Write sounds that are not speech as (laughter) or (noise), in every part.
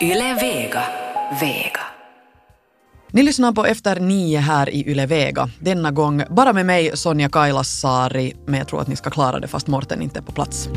Yle Vega. Vega. Ni lyssnar på Efter nio här i Yle Vega. Denna gång bara med mig, Sonja Kailasari, men jag tror att ni ska klara det fast Morten inte är på plats.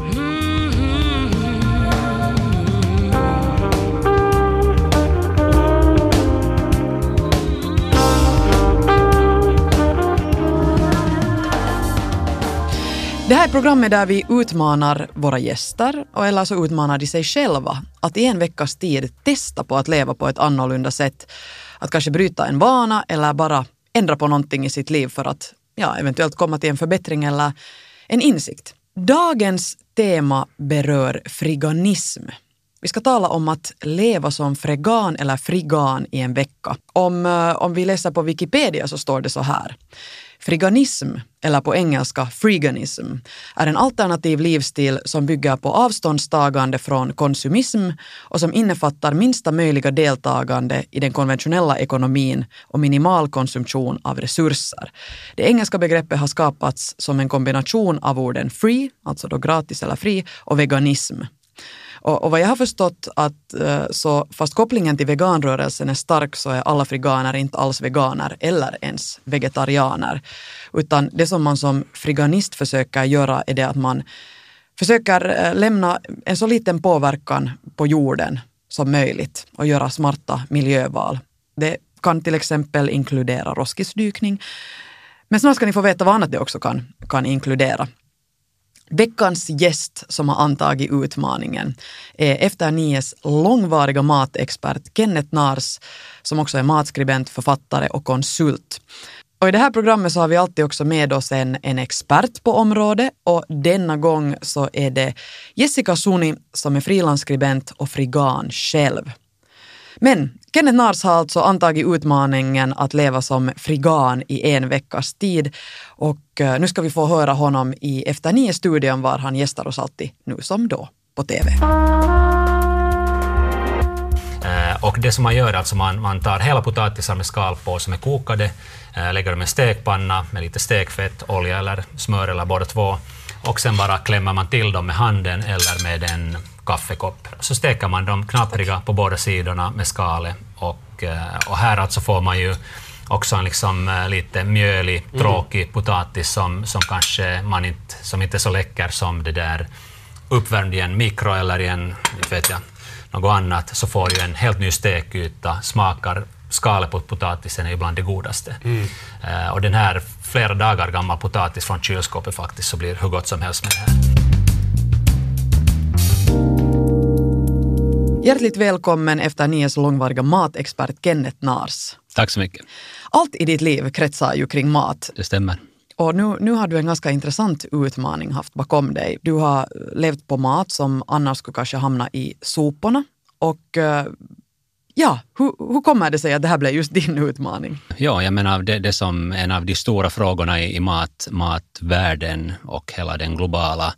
Det här är programmet där vi utmanar våra gäster, och eller så utmanar de sig själva att i en veckas tid testa på att leva på ett annorlunda sätt. Att kanske bryta en vana eller bara ändra på någonting i sitt liv för att ja, eventuellt komma till en förbättring eller en insikt. Dagens tema berör friganism. Vi ska tala om att leva som fregan eller frigan i en vecka. Om, eh, om vi läser på Wikipedia så står det så här. Friganism, eller på engelska freeganism, är en alternativ livsstil som bygger på avståndstagande från konsumism och som innefattar minsta möjliga deltagande i den konventionella ekonomin och minimal konsumtion av resurser. Det engelska begreppet har skapats som en kombination av orden free, alltså då gratis eller fri, och veganism. Och, och vad jag har förstått att eh, så fast kopplingen till veganrörelsen är stark så är alla friganer inte alls veganer eller ens vegetarianer. Utan det som man som friganist försöker göra är det att man försöker eh, lämna en så liten påverkan på jorden som möjligt och göra smarta miljöval. Det kan till exempel inkludera roskisdykning. Men snart ska ni få veta vad annat det också kan, kan inkludera. Veckans gäst som har antagit utmaningen är Efter Nies långvariga matexpert Kenneth Nars som också är matskribent, författare och konsult. Och I det här programmet så har vi alltid också med oss en, en expert på området och denna gång så är det Jessica Suni som är frilansskribent och frigan själv. Men Kenneth Nars har alltså antagit utmaningen att leva som frigan i en veckas tid och eh, nu ska vi få höra honom i Efter nio-studion var han gästar oss alltid, nu som då, på TV. Eh, och det som man gör är alltså man, man tar hela potatisar med skal på som är kokade, eh, lägger dem i en stekpanna med lite stekfett, olja eller smör eller båda två och sen bara klämmer man till dem med handen eller med en kaffekopp. Så steker man dem knappriga på båda sidorna med skalet och, eh, och här alltså får man ju också en liksom eh, lite mjölig, mm. tråkig mm. potatis som, som kanske man inte, som inte är så läcker som det där uppvärmd i en mikro eller i en, vet jag, något annat, så får du en helt ny stekyta, smakar skalet på potatisen är ju bland det godaste. Mm. Uh, och den här flera dagar gammal potatis från kylskåpet faktiskt så blir hur gott som helst med det här. Hjärtligt välkommen efter Nies långvariga matexpert Kenneth Nars. Tack så mycket. Allt i ditt liv kretsar ju kring mat. Det stämmer. Och nu, nu har du en ganska intressant utmaning haft bakom dig. Du har levt på mat som annars skulle kanske hamna i soporna. Och eh, Ja, hur, hur kommer det sig att det här blev just din utmaning? Ja, jag menar det, det som en av de stora frågorna i, i mat, matvärlden och hela den globala,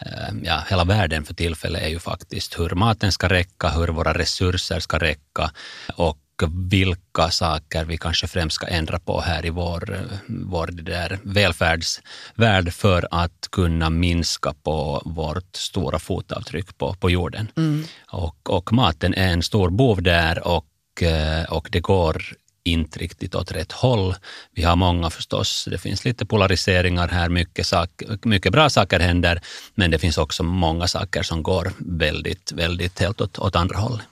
eh, ja, hela världen för tillfället är ju faktiskt hur maten ska räcka, hur våra resurser ska räcka och vilka saker vi kanske främst ska ändra på här i vår, vår där välfärdsvärld för att kunna minska på vårt stora fotavtryck på, på jorden. Mm. Och, och maten är en stor bov där och, eh, och det går inte riktigt åt rätt håll. Vi har många förstås, det finns lite polariseringar här, mycket, sak, mycket bra saker händer, men det finns också många saker som går väldigt, väldigt helt åt, åt andra håll.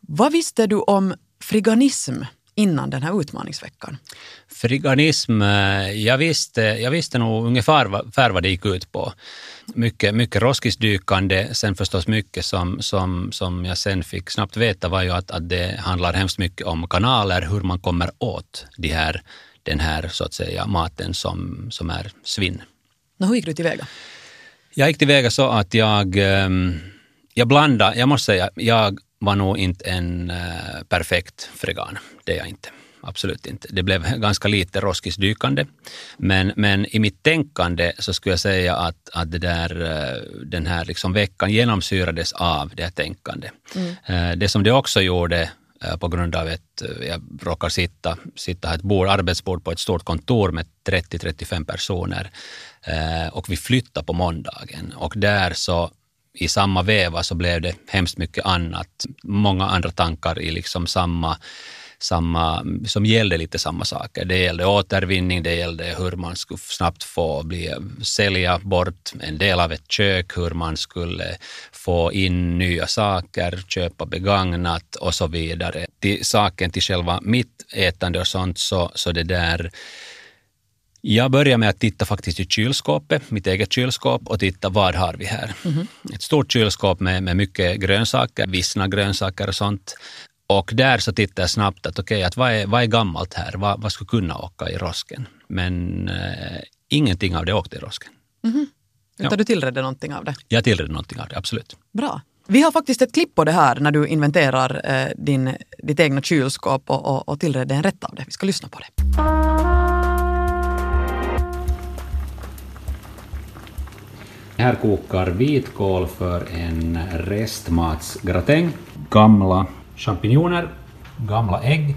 Vad visste du om friganism innan den här utmaningsveckan? Friganism, eh, jag visste, jag visste nog ungefär, ungefär vad det gick ut på. Mycket, mycket roskisdykande, sen förstås mycket som, som, som jag sen fick snabbt veta var ju att, att det handlar hemskt mycket om kanaler, hur man kommer åt de här, den här så att säga maten som, som är svinn. Nå, hur gick du tillväga? Jag gick tillväga så att jag, ehm, jag blandade, jag måste säga, jag var nog inte en uh, perfekt fregan. Det är jag inte. Absolut inte. Det blev (laughs) ganska lite roskisdykande. Men, men i mitt tänkande så skulle jag säga att, att det där, uh, den här liksom veckan genomsyrades av det här tänkandet. Mm. Uh, det som det också gjorde på grund av att jag råkar sitta, sitta här ett bord, arbetsbord på ett stort kontor med 30-35 personer och vi flyttar på måndagen och där så i samma veva så blev det hemskt mycket annat. Många andra tankar i liksom samma samma, som gällde lite samma saker. Det gällde återvinning, det gällde hur man skulle snabbt få bli, sälja bort en del av ett kök, hur man skulle få in nya saker, köpa begagnat och så vidare. Till saken till själva mitt ätande och sånt så, så det där jag börjar med att titta faktiskt i kylskåpet, mitt eget kylskåp och titta vad har vi här. Mm. Ett stort kylskåp med, med mycket grönsaker, vissna grönsaker och sånt. Och där så tittar jag snabbt att okej, okay, att vad, är, vad är gammalt här? Vad, vad skulle kunna åka i rosken? Men eh, ingenting av det åkte i rosken. Mm. Utan ja. du tillredde någonting av det? Jag tillredde någonting av det, absolut. Bra. Vi har faktiskt ett klipp på det här när du inventerar eh, din, ditt egna kylskåp och, och, och tillredde en rätt av det. Vi ska lyssna på det. Här kokar vitkål för en restmatsgratäng. Gamla champinjoner, gamla ägg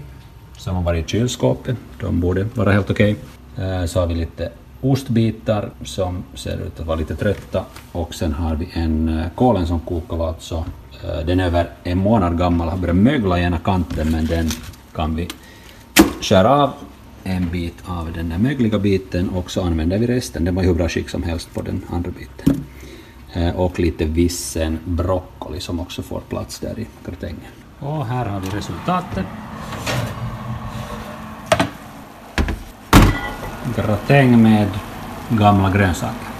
som har varit i kylskåpet. De borde vara helt okej. Okay. Eh, så har vi lite ostbitar som ser ut att vara lite trötta och sen har vi en eh, kålen som kokar alltså. Den är över en månad gammal, har börjat mögla i ena kanten men den kan vi skära av en bit av den där mögliga biten och så använder vi resten. Den var i hur bra skick som helst på den andra biten. Eh, och lite vissen broccoli som också får plats där i gratängen. Och här har vi resultatet. Gratäng med gamla grönsaker.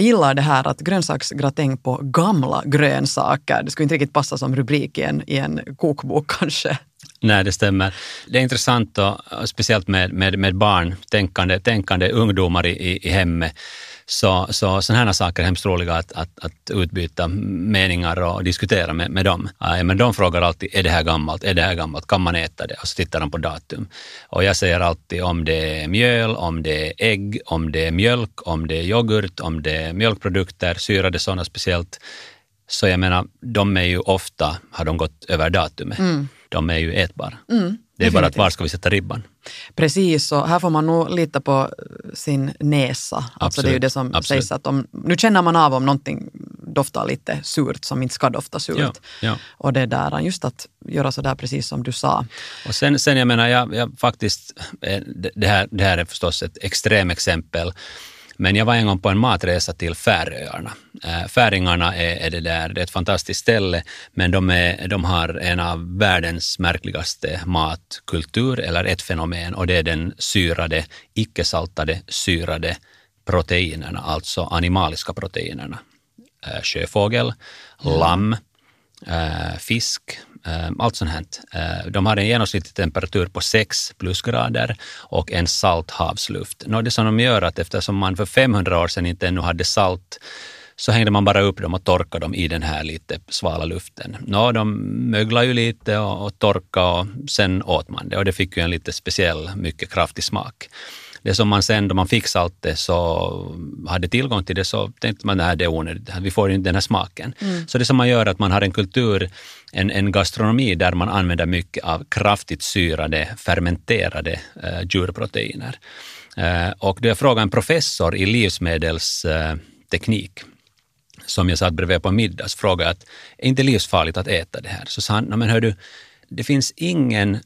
Jag gillar det här att grönsaksgratäng på gamla grönsaker. Det skulle inte riktigt passa som rubrik i en, i en kokbok kanske. Nej, det stämmer. Det är intressant, och, speciellt med, med, med barn, tänkande, tänkande ungdomar i, i hemmet så, så sådana här saker är hemskt roliga att, att, att utbyta meningar och diskutera med, med dem. Men de frågar alltid, är det här gammalt? Är det här gammalt? Kan man äta det? Och så tittar de på datum. Och jag säger alltid om det är mjöl, om det är ägg, om det är mjölk, om det är yoghurt, om det är mjölkprodukter, syrade sådana speciellt. Så jag menar, de är ju ofta, har de gått över datumet. Mm. De är ju ätbara. Mm. Det är bara att var ska vi sätta ribban? Precis, och här får man nog lita på sin näsa. Absolut. Alltså det är ju det som Absolut. sägs att om, nu känner man av om någonting doftar lite surt som inte ska dofta surt. Ja, ja. Och det där, just att göra sådär precis som du sa. Och sen, sen jag menar, jag, jag faktiskt, eh, det här, det här är förstås ett extremexempel, men jag var en gång på en matresa till Färöarna. Eh, Färingarna är, är, det där, det är ett fantastiskt ställe, men de, är, de har en av världens märkligaste matkultur, eller ett fenomen, och det är den syrade, icke-saltade, syrade proteinerna, alltså animaliska proteinerna. Eh, sjöfågel, lamm, Eh, fisk, eh, allt sånt här. Eh, de har en genomsnittlig temperatur på 6 plusgrader och en salt havsluft. Nå, det som de gör att eftersom man för 500 år sedan inte ännu hade salt så hängde man bara upp dem och torkade dem i den här lite svala luften. Nå, de möglade ju lite och, och torkade och sen åt man det och det fick ju en lite speciell, mycket kraftig smak det som man sen, då man fick saltet så hade tillgång till det, så tänkte man att det är onödigt, vi får inte den här smaken. Mm. Så det som man gör är att man har en kultur, en, en gastronomi där man använder mycket av kraftigt syrade, fermenterade eh, djurproteiner. Eh, och då jag frågade en professor i livsmedelsteknik, eh, som jag satt bredvid på middags, frågade att är inte livsfarligt att äta det här? Så sa han, men hör du, det finns ingen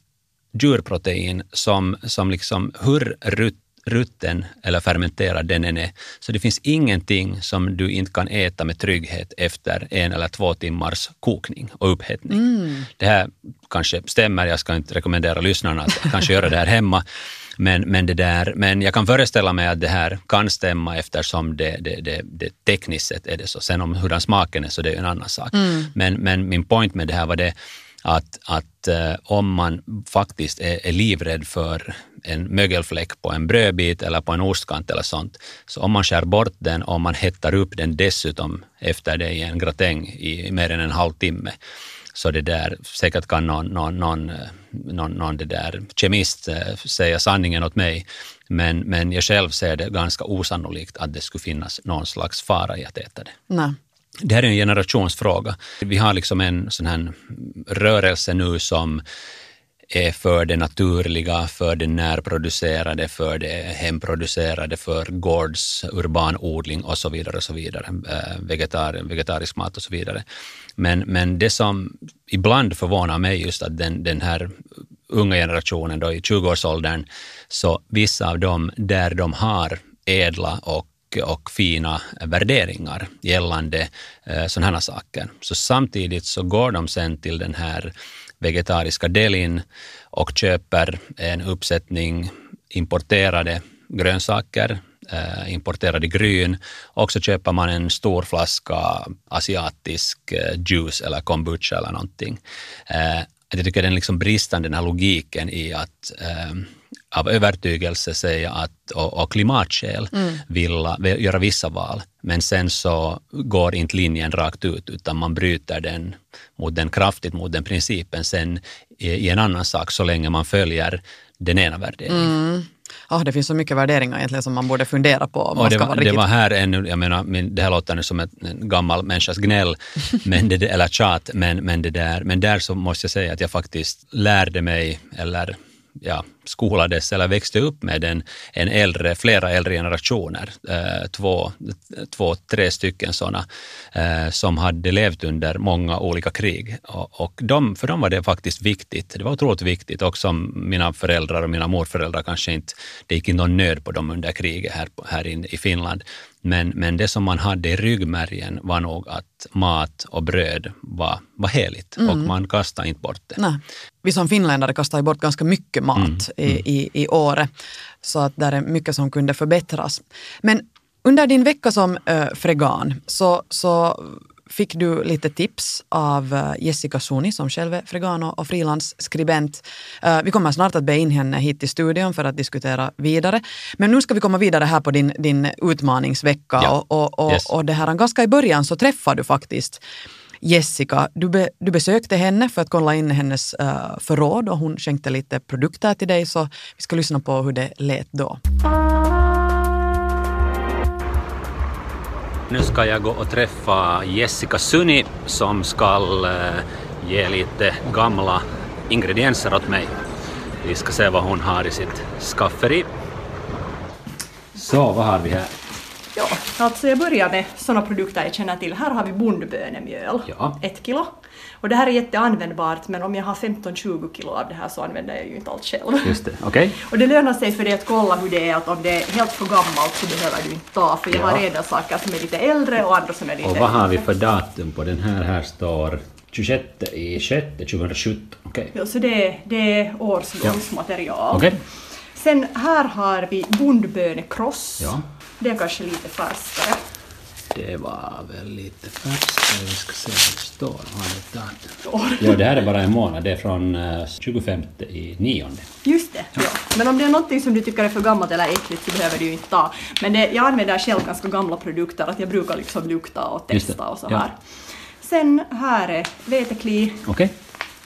djurprotein som, som liksom hur rutt rutten eller fermenterad den än är. Så det finns ingenting som du inte kan äta med trygghet efter en eller två timmars kokning och upphettning. Mm. Det här kanske stämmer, jag ska inte rekommendera lyssnarna att (laughs) kanske göra det här hemma. Men, men, det där, men jag kan föreställa mig att det här kan stämma eftersom det, det, det, det tekniskt sett är det så. Sen om hurdan smaken är så det är en annan sak. Mm. Men, men min point med det här var det att, att eh, om man faktiskt är, är livrädd för en mögelfläck på en brödbit eller på en ostkant eller sånt, så om man skär bort den och man hettar upp den dessutom efter det i en gratäng i mer än en halvtimme, så det där, säkert kan någon, någon, någon, eh, någon, någon det där kemist eh, säga sanningen åt mig, men, men jag själv ser det ganska osannolikt att det skulle finnas någon slags fara i att äta det. Nej. Det här är en generationsfråga. Vi har liksom en sån här rörelse nu som är för det naturliga, för det närproducerade, för det hemproducerade, för gårds, urban odling och så vidare. och så vidare. Eh, vegetar, vegetarisk mat och så vidare. Men, men det som ibland förvånar mig just att den, den här unga generationen då i 20-årsåldern, så vissa av dem där de har ädla och och fina värderingar gällande eh, sådana här saker. Så samtidigt så går de sen till den här vegetariska delin och köper en uppsättning importerade grönsaker, eh, importerade gryn och så köper man en stor flaska asiatisk eh, juice eller kombucha eller någonting. Eh, jag tycker den liksom bristande den här logiken i att eh, av övertygelse säga att, och, och klimatskäl mm. vill, vill göra vissa val. Men sen så går inte linjen rakt ut utan man bryter den mot den kraftigt mot den principen sen i, i en annan sak så länge man följer den ena värderingen. Mm. Oh, det finns så mycket värderingar egentligen som man borde fundera på. Om man det, ska vara det var här ännu, jag menar, det här låter nu som ett, en gammal människas gnäll, (laughs) men det, eller tjat, men, men, det där, men där så måste jag säga att jag faktiskt lärde mig, eller ja, skolades eller växte upp med en, en äldre, flera äldre generationer, eh, två, två, tre stycken sådana, eh, som hade levt under många olika krig. Och, och de, för dem var det faktiskt viktigt. Det var otroligt viktigt. Också mina föräldrar och mina morföräldrar kanske inte, det gick inte någon nöd på dem under kriget här, här in, i Finland. Men, men det som man hade i ryggmärgen var nog att mat och bröd var, var heligt mm. och man kastade inte bort det. Nej. Vi som finländare kastar bort ganska mycket mat mm. i, mm. i, i Åre, så att där är mycket som kunde förbättras. Men under din vecka som äh, fregan så, så fick du lite tips av eh, Jessica Suni som själv är fregano och frilansskribent. Eh, vi kommer snart att be in henne hit till studion för att diskutera vidare. Men nu ska vi komma vidare här på din, din utmaningsvecka ja. och, och, och, yes. och det här, ganska i början så träffade du faktiskt Jessica, du, be, du besökte henne för att kolla in hennes uh, förråd och hon skänkte lite produkter till dig så vi ska lyssna på hur det lät då. Nu ska jag gå och träffa Jessica Suni som ska eh, ge lite gamla ingredienser åt mig. Vi ska se vad hon har i sitt skafferi. Så, vad har vi här? Ja, alltså jag börjar med sådana produkter jag känner till. Här har vi bondbönemjöl, ja. ett kilo. Och det här är jätteanvändbart, men om jag har 15-20 kilo av det här så använder jag ju inte allt själv. Just det. Okay. (laughs) Och det lönar sig för dig att kolla hur det är, att om det är helt för gammalt så behöver du inte ta, för jag ja. har redan saker som är lite äldre och andra som är lite... Och vad har vi för datum på den här? Här står 26 i 6 2017, okej. Okay. Ja, så det, det är årsgångsmaterial. Ja. Okay. Sen här har vi bondbönekross. Ja. Det är kanske lite färskare. Det var väl lite färskare, vi ska se vad det står. Har det datum? Ja, det här är bara en månad, det är från 25 eh, i nionde. Just det, ja. Men om det är någonting som du tycker är för gammalt eller äckligt så behöver du ju inte ta. Men det, jag använder själv ganska gamla produkter, att jag brukar liksom lukta och testa och så här. Ja. Sen här är vetekli. Okej. Okay.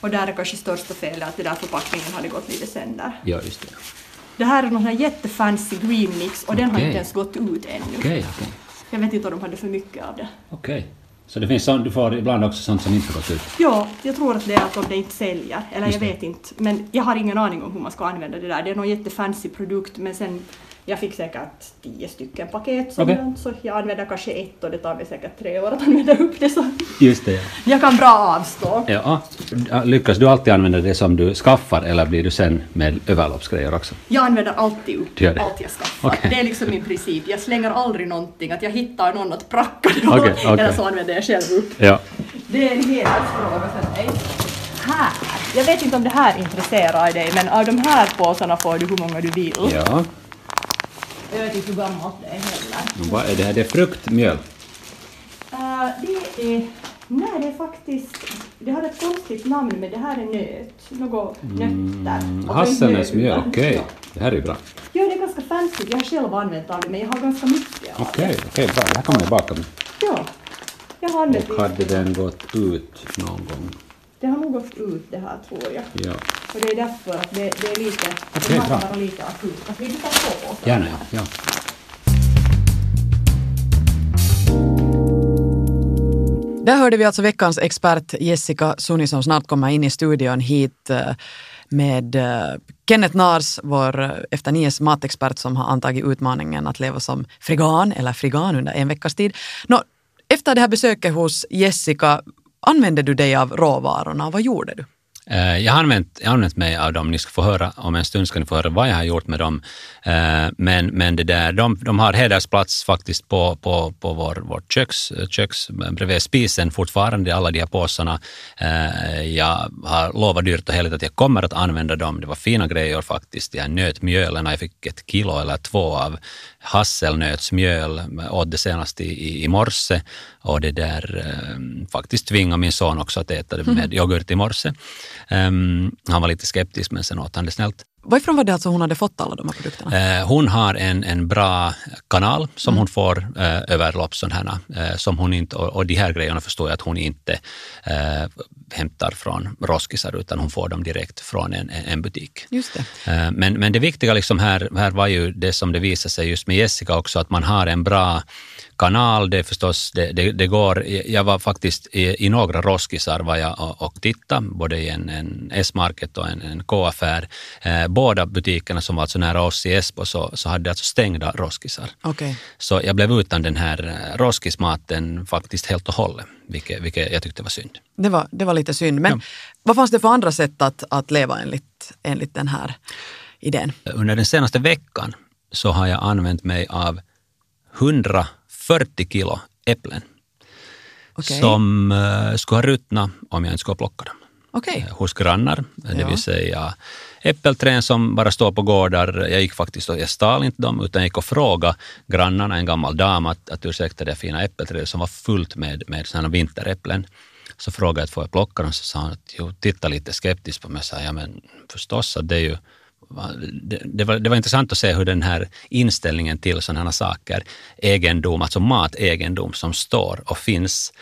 Och där är kanske största felet att den där förpackningen hade gått lite sönder. Ja, just det. Det här är någon här jättefancy green mix och okay. den har inte ens gått ut ännu. Okay, okay. Jag vet inte om de hade för mycket av det. Okej. Så det finns sånt, du får ibland också sånt som inte gått ut? Ja, jag tror att det är att om det inte säljer, eller jag vet inte. Men jag har ingen aning om hur man ska använda det där. Det är någon jättefancy produkt men sen jag fick säkert tio stycken paket sådant, okay. så jag använder kanske ett och det tar mig säkert tre år att använda upp det. Så Just det, ja. Jag kan bra avstå. Ja. Lyckas du alltid använda det som du skaffar eller blir du sen med överloppsgrejer också? Jag använder alltid upp allt jag skaffar. Okay. Det är liksom min princip. Jag slänger aldrig någonting, att jag hittar någon att pracka det okay, okay. eller så använder jag själv upp. Ja. Det är en helhetsfråga för mig. Här. Jag vet inte om det här intresserar dig, men av de här påsarna får du hur många du vill. Ja. Jag vet inte hur gammalt det är heller. vad är det här? Det är fruktmjöl? Uh, det är... Nej, det är faktiskt... Det har ett konstigt namn, men det här är nöt. Något mm, nötter. Hasselnötsmjöl, okej. Okay. Det här är ju bra. Ja, det är ganska fancy. Jag har själv använt av det, men jag har ganska mycket av okay, det. Okej, okay, bra. Det här kommer jag bakom. Ja. Jag har använt Och hade den gått ut någon gång? Det har nog gått ut det här, tror jag. Ja. Och det är därför att det, det är lite... Okay, det måste vara lite akut. Att vi tar på oss. Gärna, ja. Där hörde vi alltså veckans expert Jessica Suni som snart kommer in i studion hit. med uh, Kenneth Nars, vår uh, efter nies matexpert som har antagit utmaningen att leva som fregan eller frigan under en veckas tid. Nå, efter det här besöket hos Jessica, använde du dig av råvarorna? Vad gjorde du? Eh, jag har, använt, jag har använt mig av dem, ni ska få höra, om en stund ska ni få höra vad jag har gjort med dem. Eh, men, men det där, de, de har hedersplats faktiskt på, på, på vår, vårt köks, köks eh, bredvid spisen fortfarande, alla de här påsarna. Jag har lovat dyrt och heligt att jag kommer att använda dem. Det var fina grejer faktiskt. De här nötmjölen, jag fick ett kilo eller två av hasselnötsmjöl, åt det senast i, i morse och det där faktiskt tvingade min son också att äta det med mm. yoghurt i morse. Um, han var lite skeptisk men sen åt han det snällt. Varifrån var det alltså hon hade fått alla de här produkterna? Eh, hon har en, en bra kanal som mm. hon får eh, över lopp sådana eh, som hon inte, och, och de här grejerna förstår jag att hon inte eh, hämtar från roskisar utan hon får dem direkt från en, en butik. Just det. Eh, men, men det viktiga liksom här, här var ju det som det visade sig just med Jessica också, att man har en bra kanal, det förstås, det, det, det, går, jag var faktiskt i, i några roskisar var jag och, och tittade, både i en, en S-market och en, en K-affär. Eh, båda butikerna som var alltså nära oss i Esbo så, så hade alltså stängda roskisar. Okay. Så jag blev utan den här eh, roskismaten faktiskt helt och hållet, vilket, vilket jag tyckte var synd. Det var, det var lite synd, men ja. vad fanns det för andra sätt att, att leva enligt, enligt den här idén? Under den senaste veckan så har jag använt mig av 100 40 kilo äpplen okay. som uh, skulle ha ruttnat om jag inte skulle ha plockat dem. Okay. Uh, hos grannar, ja. det vill säga äppelträd som bara står på gårdar. Jag gick faktiskt och jag stal inte dem utan jag gick och frågade grannarna, en gammal dam, att, att ursäkta det fina äppelträdet som var fullt med, med sådana vinteräpplen. Så frågade jag att får jag plocka dem? Så sa han att jo, titta lite skeptiskt på mig. Jag sa, ja men förstås att det är ju det, det, var, det var intressant att se hur den här inställningen till sådana saker, egendom, alltså mategendom som står och finns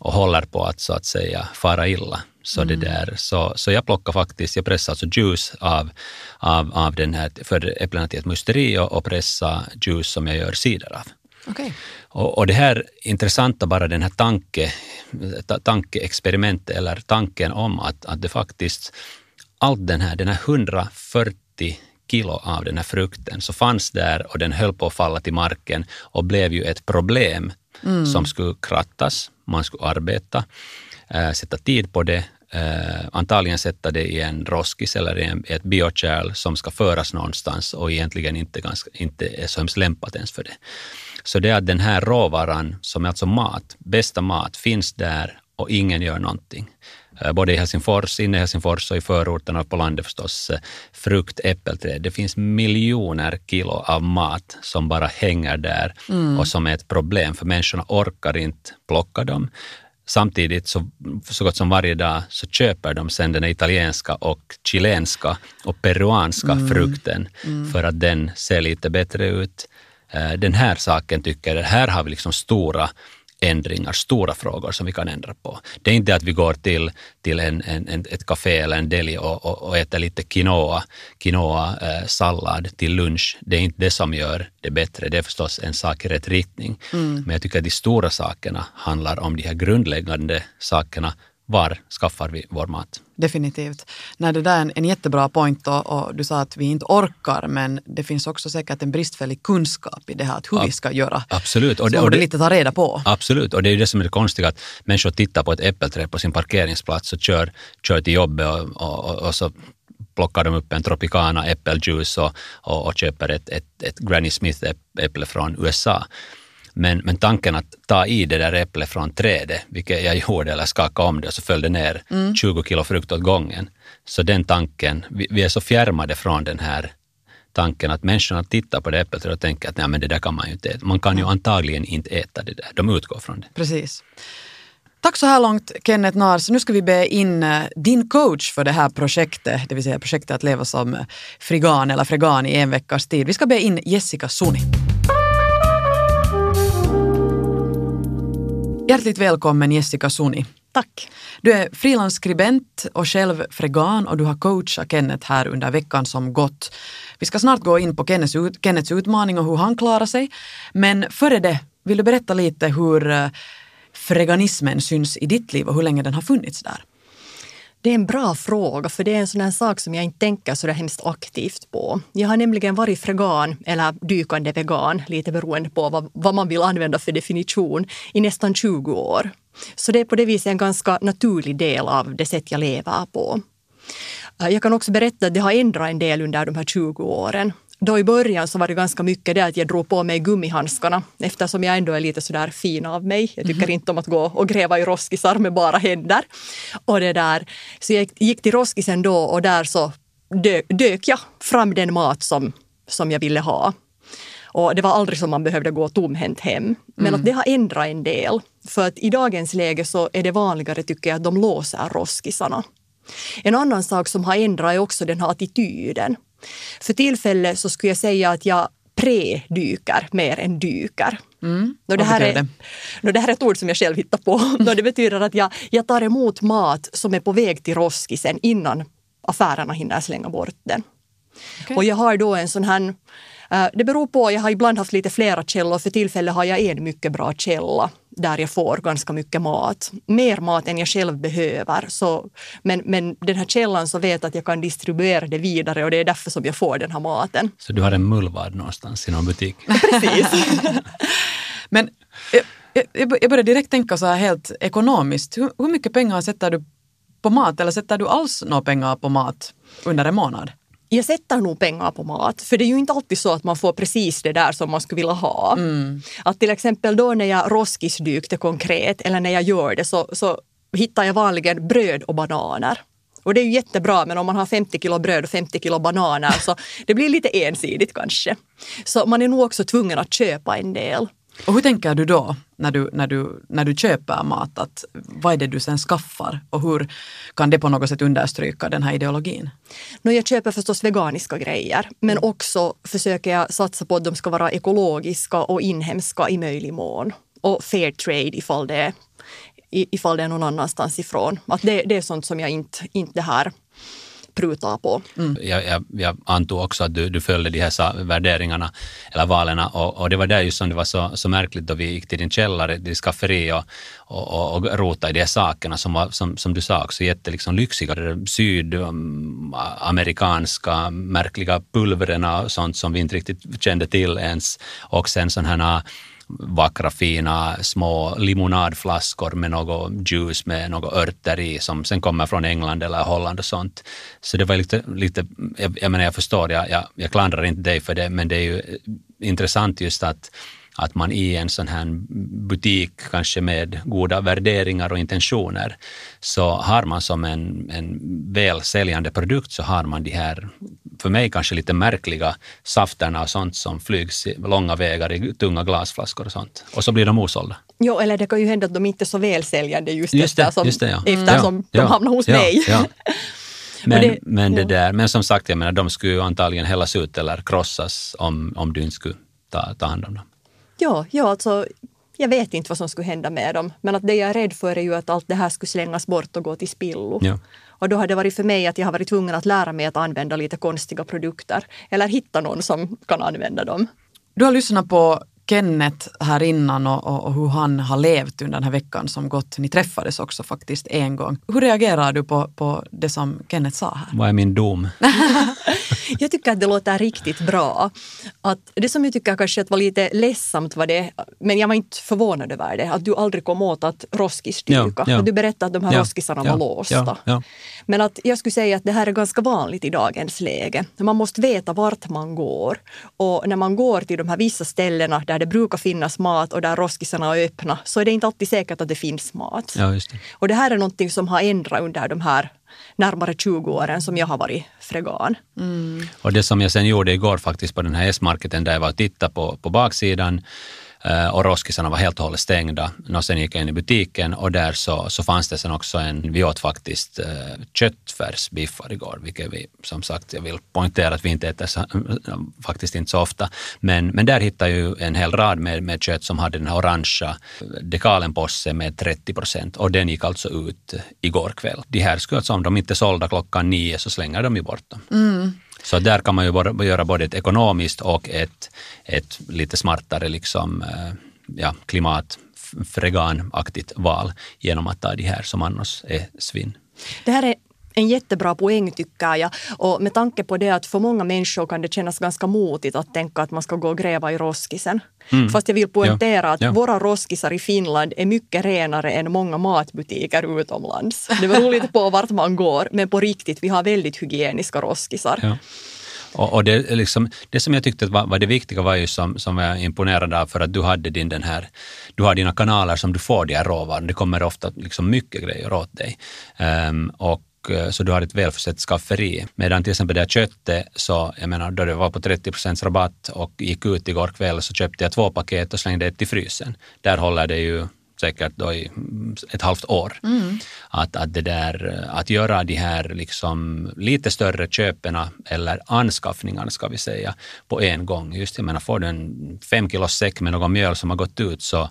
och håller på att så att säga fara illa. Så, mm. det där, så, så jag plockar faktiskt, jag pressar alltså juice av, av, av den här, för äpplena till ett musteri och, och pressa juice som jag gör cider av. Okay. Och, och, det här intressanta, bara den här tanke, tankeexperimentet eller tanken om att, att det faktiskt, allt den här, den här 140 kilo av den här frukten så fanns där och den höll på att falla till marken och blev ju ett problem mm. som skulle krattas, man skulle arbeta, äh, sätta tid på det, äh, antagligen sätta det i en roskis eller i, en, ett biokärl som ska föras någonstans och egentligen inte, ganska, inte är så hemskt lämpat ens för det. Så det är att den här råvaran, som är alltså mat, bästa mat, finns där och ingen gör någonting. Eh, både i Helsingfors, inne i Helsingfors och i förorterna och på landet förstås, eh, frukt, äppelträd. Det finns miljoner kilo av mat som bara hänger där mm. och som är ett problem för människorna orkar inte plocka dem. Samtidigt så, så gott som varje dag så köper de sen den italienska och chilenska och peruanska mm. frukten mm. för att den ser lite bättre ut. Eh, den här saken tycker jag, här har vi liksom stora ändringar, stora frågor som vi kan ändra på. Det är inte att vi går till, till en, en, ett café eller en deli och, och, och äter lite quinoa, quinoa eh, sallad till lunch. Det är inte det som gör det bättre. Det är förstås en sak i rätt riktning. Mm. Men jag tycker att de stora sakerna handlar om de här grundläggande sakerna var skaffar vi vår mat? Definitivt. Nej, det där är en, en jättebra point och, och, du sa att vi inte orkar men det finns också säkert en bristfällig kunskap i det här att hur Ab vi ska göra. Absolut. Och det, och det, lite ta reda på. Absolut, och det är det som är det konstiga att människor tittar på ett äppelträd på sin parkeringsplats och kör, kör till jobbet och, och, och så plockar de upp en Tropicana äppeljuice och, och, och köper ett, ett, ett Granny Smith-äpple från USA. Men, men tanken att ta i det där äpplet från trädet, vilket jag gjorde, eller skaka om det och så föll det ner mm. 20 kilo frukt åt gången. Så den tanken, vi, vi är så fjärmade från den här tanken att människorna tittar på det äpplet och tänker att nej, men det där kan man ju inte äta. Man kan ju antagligen inte äta det där. De utgår från det. Precis. Tack så här långt Kenneth Nars. Nu ska vi be in eh, din coach för det här projektet, det vill säga projektet att leva som frigan eller fregan i en veckas tid. Vi ska be in Jessica Suni. Hjärtligt välkommen Jessica Suni. Tack. Du är frilansskribent och själv fregan och du har coachat Kenneth här under veckan som gått. Vi ska snart gå in på Kenneths, ut, Kenneths utmaning och hur han klarar sig. Men före det, vill du berätta lite hur eh, freganismen syns i ditt liv och hur länge den har funnits där? Det är en bra fråga, för det är en sån här sak som jag inte tänker så där hemskt aktivt på. Jag har nämligen varit fregan, eller dykande vegan, lite beroende på vad, vad man vill använda för definition, i nästan 20 år. Så det är på det viset en ganska naturlig del av det sätt jag lever på. Eh, jag kan också berätta att det har ändrat en del under de här 20 åren. Då i början så var det ganska mycket det att jag drog på mig gummihandskarna eftersom jag ändå är lite sådär fin av mig. Jag tycker mm. inte om att gå och gräva i roskisar med bara händer. Och det där. Så jag gick till roskisen då och där så dök, dök jag fram den mat som, som jag ville ha. Och det var aldrig som man behövde gå tomhänt hem. Men mm. att det har ändrat en del. För att i dagens läge så är det vanligare tycker jag att de låser roskisarna. En annan sak som har ändrat är också den här attityden. För tillfället så skulle jag säga att jag predyker mer än dyker. Mm. Det, här är, det? Nå, det här är ett ord som jag själv hittar på. (laughs) Nå, det betyder att jag, jag tar emot mat som är på väg till roskisen innan affärerna hinner slänga bort den. Okay. Och jag har då en sån här Eh, det beror på, jag har ibland haft lite flera källor. För tillfället har jag en mycket bra källa där jag får ganska mycket mat. Mer mat än jag själv behöver. Så, men, men den här källan så vet att jag kan distribuera det vidare och det är därför som jag får den här maten. Så du har en mullvad någonstans i någon butik? (laughs) Precis. (laughs) men jag, jag börjar direkt tänka så här helt ekonomiskt. Hur, hur mycket pengar sätter du på mat eller sätter du alls några pengar på mat under en månad? Jag sätter nog pengar på mat, för det är ju inte alltid så att man får precis det där som man skulle vilja ha. Mm. Att till exempel då när jag roskisdykte konkret, eller när jag gör det, så, så hittar jag vanligen bröd och bananer. Och det är ju jättebra, men om man har 50 kilo bröd och 50 kilo bananer så det blir lite ensidigt kanske. Så man är nog också tvungen att köpa en del. Och hur tänker du då när du, när, du, när du köper mat? Att vad är det du sen skaffar och hur kan det på något sätt understryka den här ideologin? No, jag köper förstås veganiska grejer men mm. också försöker jag satsa på att de ska vara ekologiska och inhemska i möjlig mån. Och fair trade ifall det är, ifall det är någon annanstans ifrån. Att det, det är sånt som jag inte, inte det här pruta på. Mm. Jag, jag, jag, antog också att du, du följde de här värderingarna eller valen och, och, det var där just som det var så, så märkligt då vi gick till din källare, ditt skafferi och, och, och rota i de här sakerna som var, som, som du sa, också jätte liksom lyxiga, sydamerikanska märkliga pulverna och sånt som vi inte riktigt kände till ens och sen sådana här vackra fina små limonadflaskor med något juice med något örter i som sen kommer från England eller Holland och sånt. Så det var lite, lite jag, jag menar jag förstår, jag, jag, jag klandrar inte dig för det, men det är ju intressant just att att man i en sån här butik, kanske med goda värderingar och intentioner, så har man som en, en väl säljande produkt så har man de här, för mig kanske lite märkliga safterna och sånt som flygs långa vägar i tunga glasflaskor och sånt. Och så blir de osålda. Jo, eller det kan ju hända att de inte är så välsäljande just, just det, eftersom, just det, ja. eftersom mm. de ja, hamnar hos ja, mig. Ja. (laughs) Men, det, men, det där, men som sagt, jag menar, de skulle ju antagligen hällas ut eller krossas om, om du inte skulle ta, ta hand om dem. Ja, ja alltså, jag vet inte vad som skulle hända med dem. Men att det jag är rädd för är ju att allt det här skulle slängas bort och gå till spillo. Ja. Och då har det varit för mig att jag har varit tvungen att lära mig att använda lite konstiga produkter. Eller hitta någon som kan använda dem. Du har lyssnat på Kenneth här innan och, och, och, hur han har levt under den här veckan som gått. Ni träffades också faktiskt en gång. Hur reagerar du på, på det som Kenneth sa här? Vad är min dom? (laughs) jag tycker att det låter riktigt bra. Att det som jag tycker kanske att var lite ledsamt var det, men jag var inte förvånad över det, att du aldrig kom åt att roskisdyka. Ja, ja. Du berättade att de här ja, roskisarna var låsta. Men att jag skulle säga att det här är ganska vanligt i dagens läge. Man måste veta vart man går. Och när man går till de här vissa ställena där det brukar finnas mat och där roskisarna är öppna så är det inte alltid säkert att det finns mat. Ja, det. Och det här är någonting som har ändrat under de här närmare 20 åren som jag har varit fregan. Mm. Och det som jag sen gjorde igår faktiskt på den här S-marketen där jag var och tittade på, på baksidan Eh, och roskisarna var helt och hållet stängda. Och sen gick jag in i butiken och där så, så fanns det sen också en, vi åt faktiskt eh, köttfärsbiffar igår, vilket vi som sagt, jag vill poängtera att vi inte äter så, eh, faktiskt inte så ofta. Men, men där hittade jag ju en hel rad med, med kött som hade den här orangea eh, dekalen på sig med 30 procent och den gick alltså ut igår kväll. De här skulle alltså, om de inte är sålda klockan nio så slänger de ju bort dem. Mm. Så där kan man ju göra både ett ekonomiskt och ett, ett lite smartare liksom, eh, ja, klimatfreganaktigt val genom att ta de här som annars är svinn. Det här är en jättebra poäng tycker jag. Och med tanke på det att för många människor kan det kännas ganska motigt att tänka att man ska gå och gräva i roskisen. Mm. Fast jag vill poängtera ja. att ja. våra roskisar i Finland är mycket renare än många matbutiker utomlands. Det beror lite på vart man går, men på riktigt, vi har väldigt hygieniska roskisar. Ja. Och, och det, liksom, det som jag tyckte var, var det viktiga var ju som, som jag imponerad av för att du hade din den här, du har dina kanaler som du får de här råvarorna. Det kommer ofta liksom mycket grejer åt dig. Um, och så du har ett välförsett skafferi. Medan till exempel det här köttet, så jag menar då det var på 30 procents rabatt och gick ut igår kväll så köpte jag två paket och slängde ett i frysen. Där håller det ju säkert då i ett halvt år. Mm. Att, att, det där, att göra de här liksom lite större köpen eller anskaffningarna ska vi säga på en gång. Just jag menar, får du en fem kilos säck med någon mjöl som har gått ut så,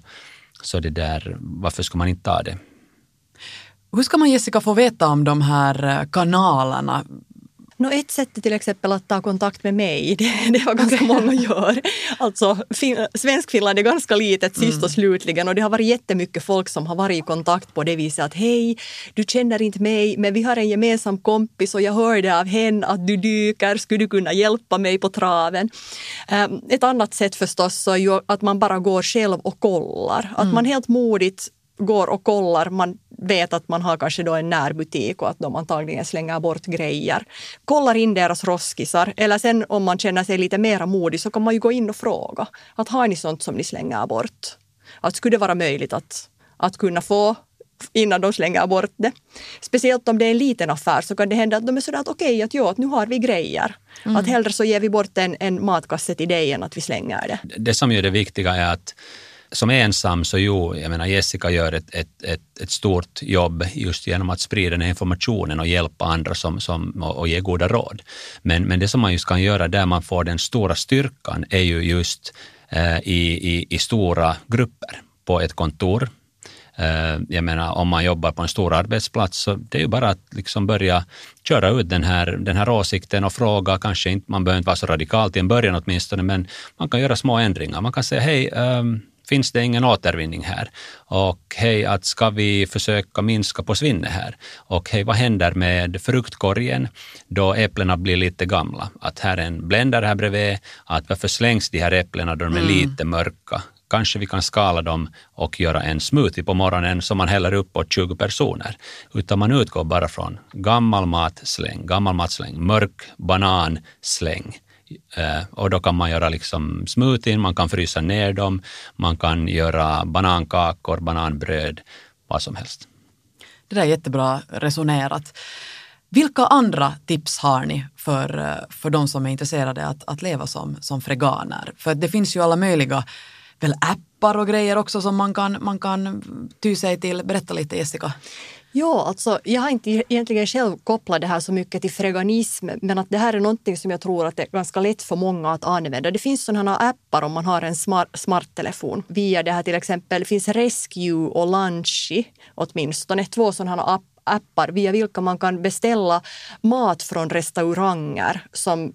så det där, varför ska man inte ta det? Hur ska man Jessica få veta om de här eh, kanalerna? No, ett sätt är till exempel att ta kontakt med mig. (laughs) Det, det var ganska många gör. Alltså, fin, Svenskfinland är ganska litet sist och mm. slutligen och det har varit jättemycket folk som har varit i kontakt på det viset att hej, du känner inte mig men vi har en gemensam kompis och jag hörde av henne att du dyker, skulle du kunna hjälpa mig på traven? Um, ett annat sätt förstås så är ju att man bara går själv och kollar. Att mm. man helt modigt går och kollar, man vet att man har kanske då en närbutik och att de antagligen slänger bort grejer. Kollar in deras roskisar eller sen om man känner sig lite mera modig så kan man ju gå in och fråga att har ni sånt som ni slänger bort? Att skulle det vara möjligt att, att kunna få innan de slänger bort det. Speciellt om det är en liten affär så kan det hända att de är sådär att okej, okay, att jo, att nu har vi grejer. Mm. Att hellre så ger vi bort en, en matkasse till dig än att vi slänger det. Det som är det viktiga är att som ensam så jo, jag menar Jessica gör ett, ett, ett, ett, stort jobb just genom att sprida den här informationen och hjälpa andra som, som, och, och ge goda råd. Men, men det som man just kan göra där man får den stora styrkan är ju just eh, i, i, i stora grupper på ett kontor. Eh, jag menar om man jobbar på en stor arbetsplats så det är ju bara att liksom börja köra ut den här, den här åsikten och fråga, kanske inte, man behöver inte vara så radikal i en början åtminstone, men man kan göra små ändringar. Man kan säga hej, um, finns det ingen återvinning här? Och hej, att ska vi försöka minska på svinnet här? Och hej, vad händer med fruktkorgen då äpplena blir lite gamla? Att här är en blender här bredvid, att varför slängs de här äpplena då de är mm. lite mörka? Kanske vi kan skala dem och göra en smoothie på morgonen som man häller upp åt 20 personer. Utan man utgår bara från gammal mat, släng, gammal mat, släng, mörk banan, släng. Eh, och då kan man göra liksom smoothien, man kan frysa ner dem, man kan göra banankakor, bananbröd, vad som helst. Det där är jättebra resonerat. Vilka andra tips har ni för, eh, för de som är intresserade att, att leva som, som freganer? För det finns ju alla möjliga väl appar och grejer också som man kan, man kan ty sig till. Berätta lite Jessica. Ja, alltså, jag har inte egentligen själv kopplat det här så mycket till freganism men att det här är någonting som jag tror att det är ganska lätt för många att använda. Det finns sådana appar om man har en smart, smarttelefon. Via det här till exempel finns Rescue och Lunchy åtminstone två sådana app appar via vilka man kan beställa mat från restauranger som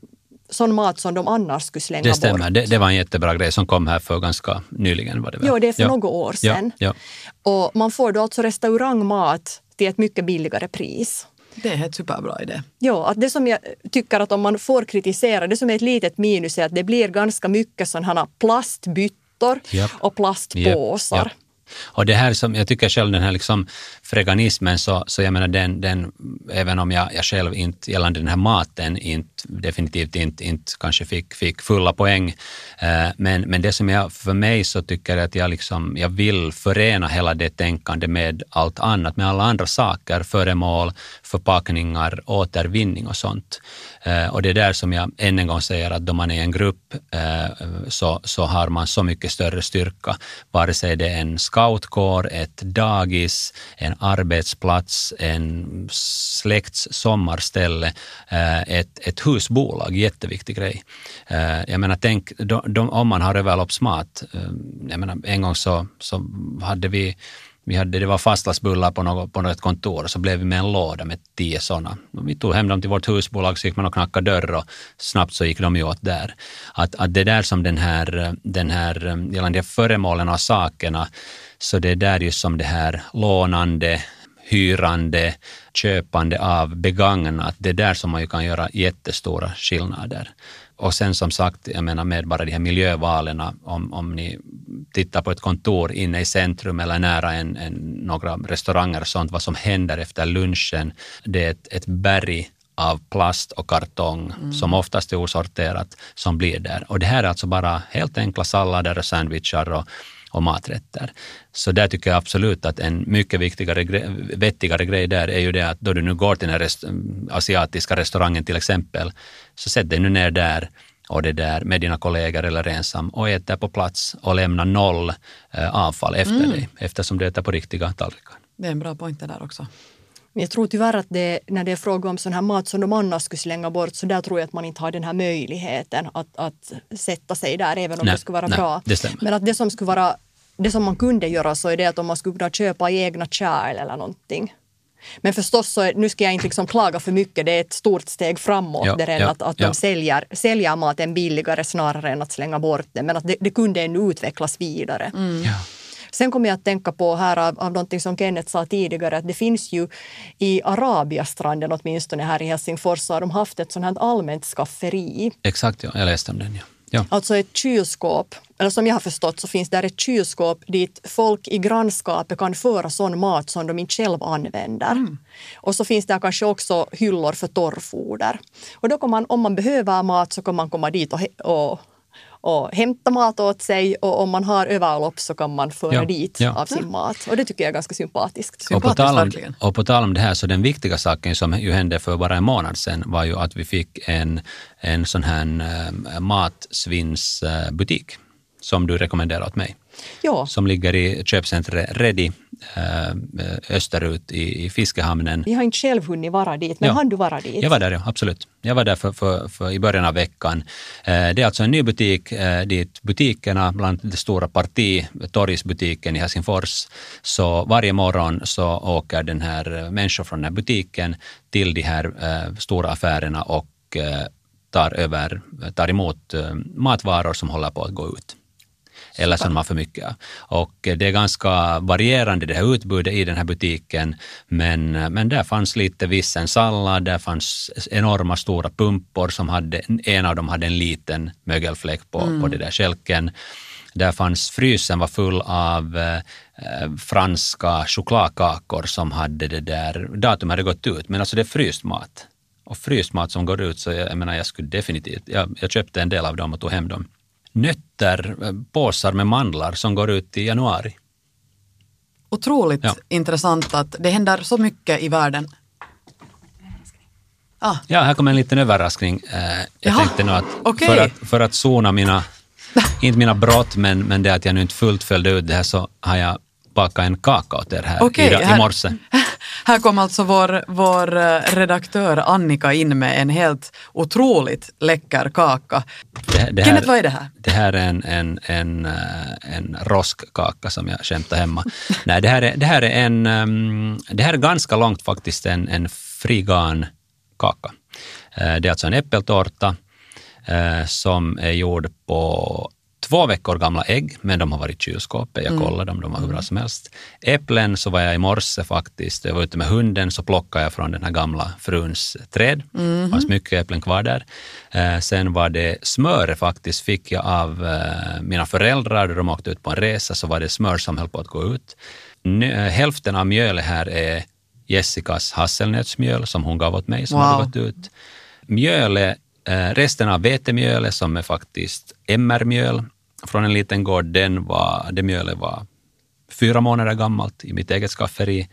sån mat som de annars skulle slänga bort. Det stämmer, det, det, var en jättebra grej som kom här för ganska nyligen. Var det väl? Jo, det är för ja. några år sedan. Ja, ja. Och man får då alltså restaurangmat till ett mycket billigare pris. Det är en superbra idé. Ja, att det som jag tycker att om man får kritisera, det som är ett litet minus är att det blir ganska mycket sådana plastbyttor yep. och plastpåsar. Yep. Yep. Och det här som jag tycker själv, den här liksom freganismen, så, så jag menar den, den även om jag, jag själv inte gällande den här maten inte, definitivt inte, inte kanske fick, fick fulla poäng, eh, men, men det som jag, för mig så tycker jag att jag liksom, jag vill förena hela det tänkandet med allt annat, med alla andra saker, föremål, förpackningar, återvinning och sånt. Eh, och det är där som jag än en gång säger att då man är en grupp eh, så, så har man så mycket större styrka, vare sig det är en scoutkår, ett dagis, en arbetsplats, en släkts sommarställe, eh, ett, ett husbolag, jätteviktig grej. Jag menar, tänk de, de, om man har överloppsmat. Jag menar, en gång så, så hade vi vi hade, det var fastlagsbullar på något, på något kontor och så blev vi med en låda med tio sådana. Vi tog hem dem till vårt husbolag, så gick man och knackade dörr och snabbt så gick de ju åt där. Att, att det där som den här, den här gällande föremålen och sakerna, så det är där just som det här lånande, hyrande, köpande av begagnat, det är där som man ju kan göra jättestora skillnader. Och sen som sagt, jag menar med bara de här miljövalen, om, om ni tittar på ett kontor inne i centrum eller nära en, en, några restauranger och sånt, vad som händer efter lunchen, det är ett, ett berg av plast och kartong mm. som oftast är osorterat som blir där. Och det här är alltså bara helt enkla sallader och sandwichar och, och maträtter. Så där tycker jag absolut att en mycket viktigare, vettigare grej där är ju det att då du nu går till den rest asiatiska restaurangen till exempel, så sätt dig nu ner där och det där med dina kollegor eller ensam och ät där på plats och lämna noll eh, avfall efter mm. dig eftersom du äter på riktiga tallrikar. Det är en bra poäng där också. Men jag tror tyvärr att det, när det är fråga om sån här mat som de annars skulle slänga bort, så där tror jag att man inte har den här möjligheten att, att sätta sig där, även om nej, det skulle vara nej, bra. Det Men att det som skulle vara det som man kunde göra så är det att om man skulle kunna köpa egna kärl eller någonting. Men förstås, så, nu ska jag inte liksom klaga för mycket, det är ett stort steg framåt ja, där ja, att, att ja. de säljer, säljer maten billigare snarare än att slänga bort den. Men att det, det kunde ännu utvecklas vidare. Mm. Ja. Sen kommer jag att tänka på här av, av någonting som Kenneth sa tidigare, att det finns ju i Arabiastranden åtminstone här i Helsingfors, så har de haft ett sånt här allmänt skafferi. Exakt, ja. jag läste om den. Ja. Ja. Alltså ett kylskåp, eller som jag har förstått så finns där ett kylskåp dit folk i grannskapet kan föra sån mat som de inte själv använder. Mm. Och så finns det kanske också hyllor för torrfoder. Och då kan man, om man behöver mat så kan man komma dit och, och och hämta mat åt sig och om man har överlopp så kan man föra ja, dit ja. av sin mat. Och det tycker jag är ganska sympatiskt. sympatiskt och, på tal om, och på tal om det här, så den viktiga saken som ju hände för bara en månad sedan var ju att vi fick en, en sån här äh, matsvinnsbutik som du rekommenderar åt mig. Ja. Som ligger i köpcentret äh, österut i, i Fiskehamnen. Jag har inte själv hunnit vara dit, men ja. hann du vara dit? Jag var där, ja, absolut. Jag var där för, för, för i början av veckan. Äh, det är alltså en ny butik äh, dit butikerna, bland det stora parti, torgsbutiken i Helsingfors, så varje morgon så åker den här människor från den här butiken till de här stora affärerna och tar, över, tar emot matvaror som håller på att gå ut eller som de har för mycket. Och det är ganska varierande det här utbudet i den här butiken, men, men där fanns lite vissen sallad, där fanns enorma stora pumpor som hade, en av dem hade en liten mögelfläck på, mm. på det där kälken. Där fanns, frysen var full av eh, franska chokladkakor som hade det där, datum hade gått ut, men alltså det är fryst mat. Och fryst mat som går ut, så jag, jag menar jag skulle definitivt, jag, jag köpte en del av dem och tog hem dem nötter, påsar med mandlar som går ut i januari. Otroligt ja. intressant att det händer så mycket i världen. Ah. Ja, här kommer en liten överraskning. Eh, jag Jaha. tänkte nu att, okay. för att för att sona mina, (laughs) inte mina brott, men, men det att jag nu inte fullt följde ut det här så har jag bakat en kaka åt er här okay, i, i morse. (laughs) Här kom alltså vår, vår eh, redaktör Annika in med en helt otroligt läcker kaka. Det, det här, Kenneth, vad är det här? Det här är en, en, en, eh, en roskkaka som jag skämtar hemma. Nej, det här är, det här är en, ehm, det här är ganska långt faktiskt en, en frigan kaka. Eh, det är alltså en äppeltårta som är gjord på två veckor gamla ägg, men de har varit i kylskåpet. Jag mm. kollade dem, de var hur bra som helst. Äpplen så var jag i morse faktiskt, jag var ute med hunden, så plockade jag från den här gamla fruns träd. Mm. Det fanns mycket äpplen kvar där. Eh, sen var det smör faktiskt, fick jag av eh, mina föräldrar, de åkte ut på en resa, så var det smör som höll på att gå ut. Nu, eh, hälften av mjölet här är Jessicas hasselnötsmjöl som hon gav åt mig, som wow. hade gått ut. Mjölet eh, Resten av vetemjölet som är faktiskt MR-mjöl från en liten gård, den var, det mjölet var fyra månader gammalt i mitt eget skafferi.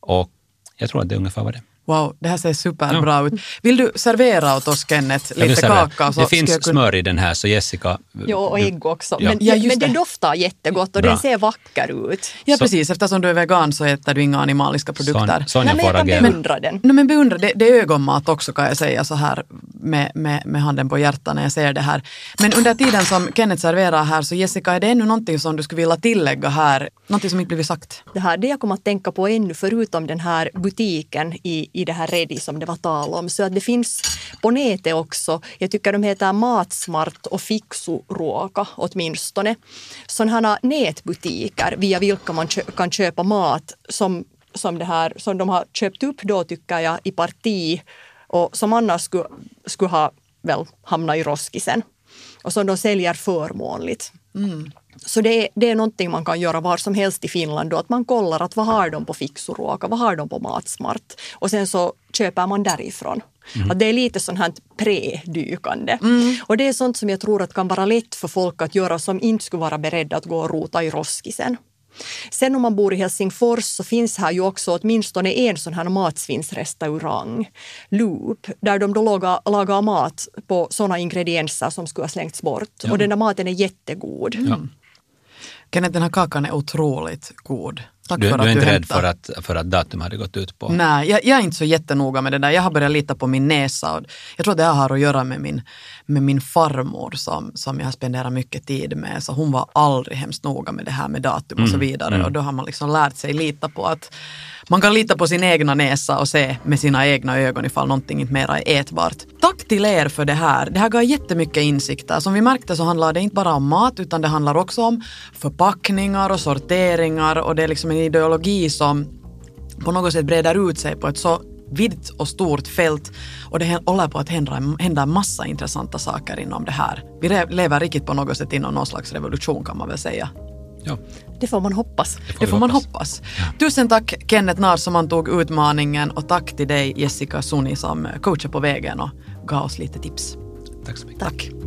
Och jag tror att det ungefär var det Wow, det här ser superbra ja. ut. Vill du servera åt oss Kenneth, lite kaka? Så det finns kunna... smör i den här så Jessica... Ja, och ägg också. Ja. Men, ja, men det. det doftar jättegott och bra. den ser vacker ut. Ja, så. precis. Eftersom du är vegan så äter du inga animaliska produkter. Sonja får agera. beundra den. No, men beundra, det, det är ögonmat också kan jag säga så här med, med, med handen på hjärtat när jag ser det här. Men under tiden som Kenneth serverar här så Jessica, är det ännu någonting som du skulle vilja tillägga här? Någonting som inte blivit sagt? Det här, det jag kommer att tänka på ännu, förutom den här butiken i, i det här Ready som det var tal om. Så att det finns på nätet också, jag tycker de heter Matsmart och Fixuruoka åtminstone, sådana nätbutiker via vilka man kan köpa mat som som, det här, som de har köpt upp då tycker jag i parti och som annars skulle, skulle ha väl hamnat i roskisen och som de säljer förmånligt. Mm. Så det är, det är någonting man kan göra var som helst i Finland då, att man kollar att vad har de på Fixuruoka, vad har de på Matsmart och sen så köper man därifrån. Mm. Att det är lite sånt här predykande. Mm. Och det är sånt som jag tror att kan vara lätt för folk att göra som inte skulle vara beredda att gå och rota i roskisen. Sen om man bor i Helsingfors så finns här ju också åtminstone en sån här matsvinnsrestaurang, Loop, där de då lagar, lagar mat på såna ingredienser som skulle ha slängts bort. Ja. Och den där maten är jättegod. Ja. Kenneth, den här kakan är otroligt god. Tack du, för du är inte rädd för att, för att datum hade gått ut på? Nej, jag, jag, är inte så jättenoga med det där. Jag har börjat lita på min näsa. Och jag tror det har att göra med min, med min farmor som, som jag har spenderat mycket tid med. Så hon var aldrig hemskt noga med det här med datum och så mm, vidare. Mm. Och då har man liksom lärt sig lita på att man kan lita på sin egna näsa och se med sina egna ögon ifall någonting inte mera är ätbart. Tack till er för det här. Det här gav jättemycket insikter. Som vi märkte så handlar det inte bara om mat utan det handlar också om förpackningar och sorteringar och det är liksom en ideologi som på något sätt breder ut sig på ett så vitt och stort fält och det håller på att hända, hända en massa intressanta saker inom det här. Vi lever riktigt på något sätt inom någon slags revolution kan man väl säga. Ja. Det får man hoppas. Det får, det får man hoppas. Ja. Tusen tack Kenneth Nahr som antog utmaningen och tack till dig Jessica Suni som coachar på vägen och gav oss lite tips. Tack så mycket. Tack.